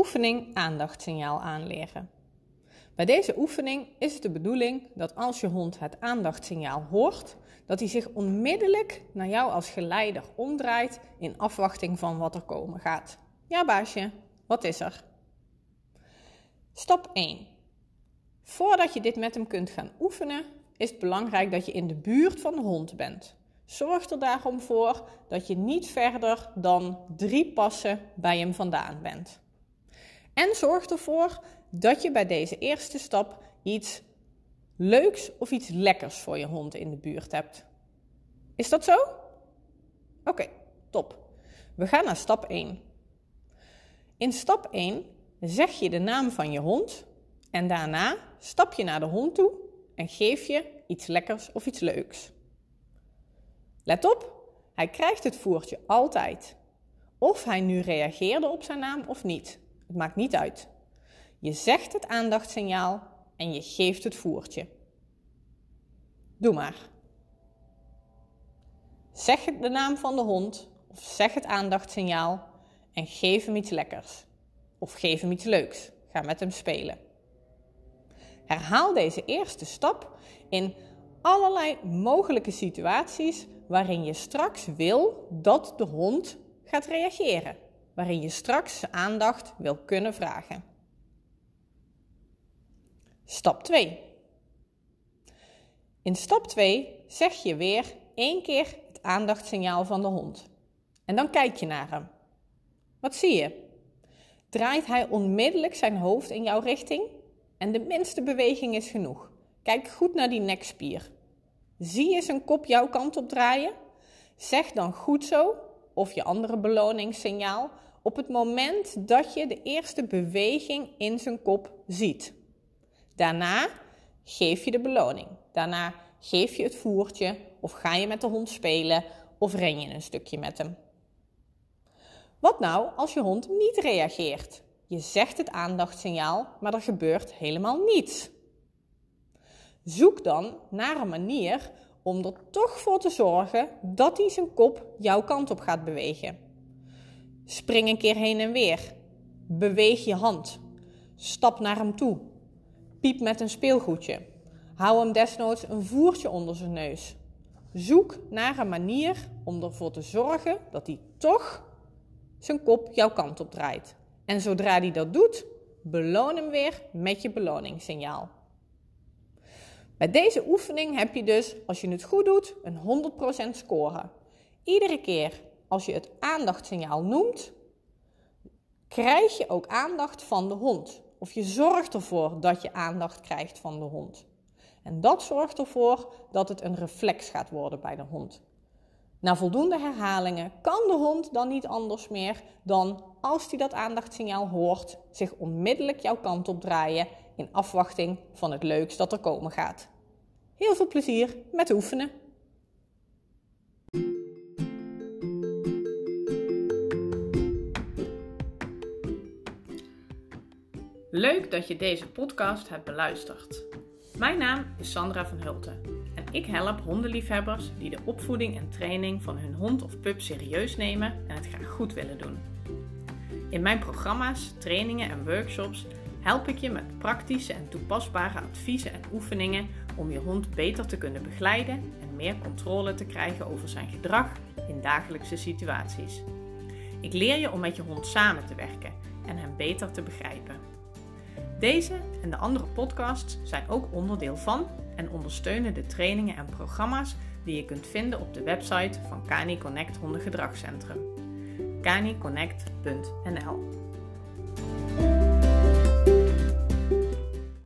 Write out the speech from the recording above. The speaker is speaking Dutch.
Oefening aandachtsignaal aanleren. Bij deze oefening is het de bedoeling dat als je hond het aandachtsignaal hoort, dat hij zich onmiddellijk naar jou als geleider omdraait in afwachting van wat er komen gaat. Ja, baasje, wat is er? Stap 1. Voordat je dit met hem kunt gaan oefenen, is het belangrijk dat je in de buurt van de hond bent. Zorg er daarom voor dat je niet verder dan drie passen bij hem vandaan bent. En zorg ervoor dat je bij deze eerste stap iets leuks of iets lekkers voor je hond in de buurt hebt. Is dat zo? Oké, top. We gaan naar stap 1. In stap 1 zeg je de naam van je hond en daarna stap je naar de hond toe en geef je iets lekkers of iets leuks. Let op, hij krijgt het voertje altijd. Of hij nu reageerde op zijn naam of niet. Het maakt niet uit. Je zegt het aandachtsignaal en je geeft het voertje. Doe maar. Zeg de naam van de hond of zeg het aandachtsignaal en geef hem iets lekkers. Of geef hem iets leuks. Ga met hem spelen. Herhaal deze eerste stap in allerlei mogelijke situaties waarin je straks wil dat de hond gaat reageren. Waarin je straks aandacht wil kunnen vragen. Stap 2. In stap 2 zeg je weer één keer het aandachtsignaal van de hond. En dan kijk je naar hem. Wat zie je? Draait hij onmiddellijk zijn hoofd in jouw richting? En de minste beweging is genoeg. Kijk goed naar die nekspier. Zie je zijn kop jouw kant op draaien? Zeg dan goed zo, of je andere beloningssignaal, op het moment dat je de eerste beweging in zijn kop ziet. Daarna geef je de beloning. Daarna geef je het voertje of ga je met de hond spelen of ren je een stukje met hem. Wat nou als je hond niet reageert? Je zegt het aandachtsignaal, maar er gebeurt helemaal niets. Zoek dan naar een manier om er toch voor te zorgen dat hij zijn kop jouw kant op gaat bewegen. Spring een keer heen en weer. Beweeg je hand. Stap naar hem toe. Piep met een speelgoedje. Hou hem desnoods een voertje onder zijn neus. Zoek naar een manier om ervoor te zorgen dat hij toch zijn kop jouw kant op draait. En zodra hij dat doet, beloon hem weer met je beloningssignaal. Bij deze oefening heb je dus, als je het goed doet, een 100% score. Iedere keer als je het aandachtsignaal noemt, krijg je ook aandacht van de hond. Of je zorgt ervoor dat je aandacht krijgt van de hond. En dat zorgt ervoor dat het een reflex gaat worden bij de hond. Na voldoende herhalingen kan de hond dan niet anders meer dan, als hij dat aandachtsignaal hoort, zich onmiddellijk jouw kant op draaien in afwachting van het leuks dat er komen gaat. Heel veel plezier met oefenen! Leuk dat je deze podcast hebt beluisterd. Mijn naam is Sandra van Hulten en ik help hondenliefhebbers die de opvoeding en training van hun hond of pup serieus nemen en het graag goed willen doen. In mijn programma's, trainingen en workshops help ik je met praktische en toepasbare adviezen en oefeningen om je hond beter te kunnen begeleiden en meer controle te krijgen over zijn gedrag in dagelijkse situaties. Ik leer je om met je hond samen te werken en hem beter te begrijpen. Deze en de andere podcasts zijn ook onderdeel van en ondersteunen de trainingen en programma's die je kunt vinden op de website van Cani Connect Hondengedragscentrum. caniconnect.nl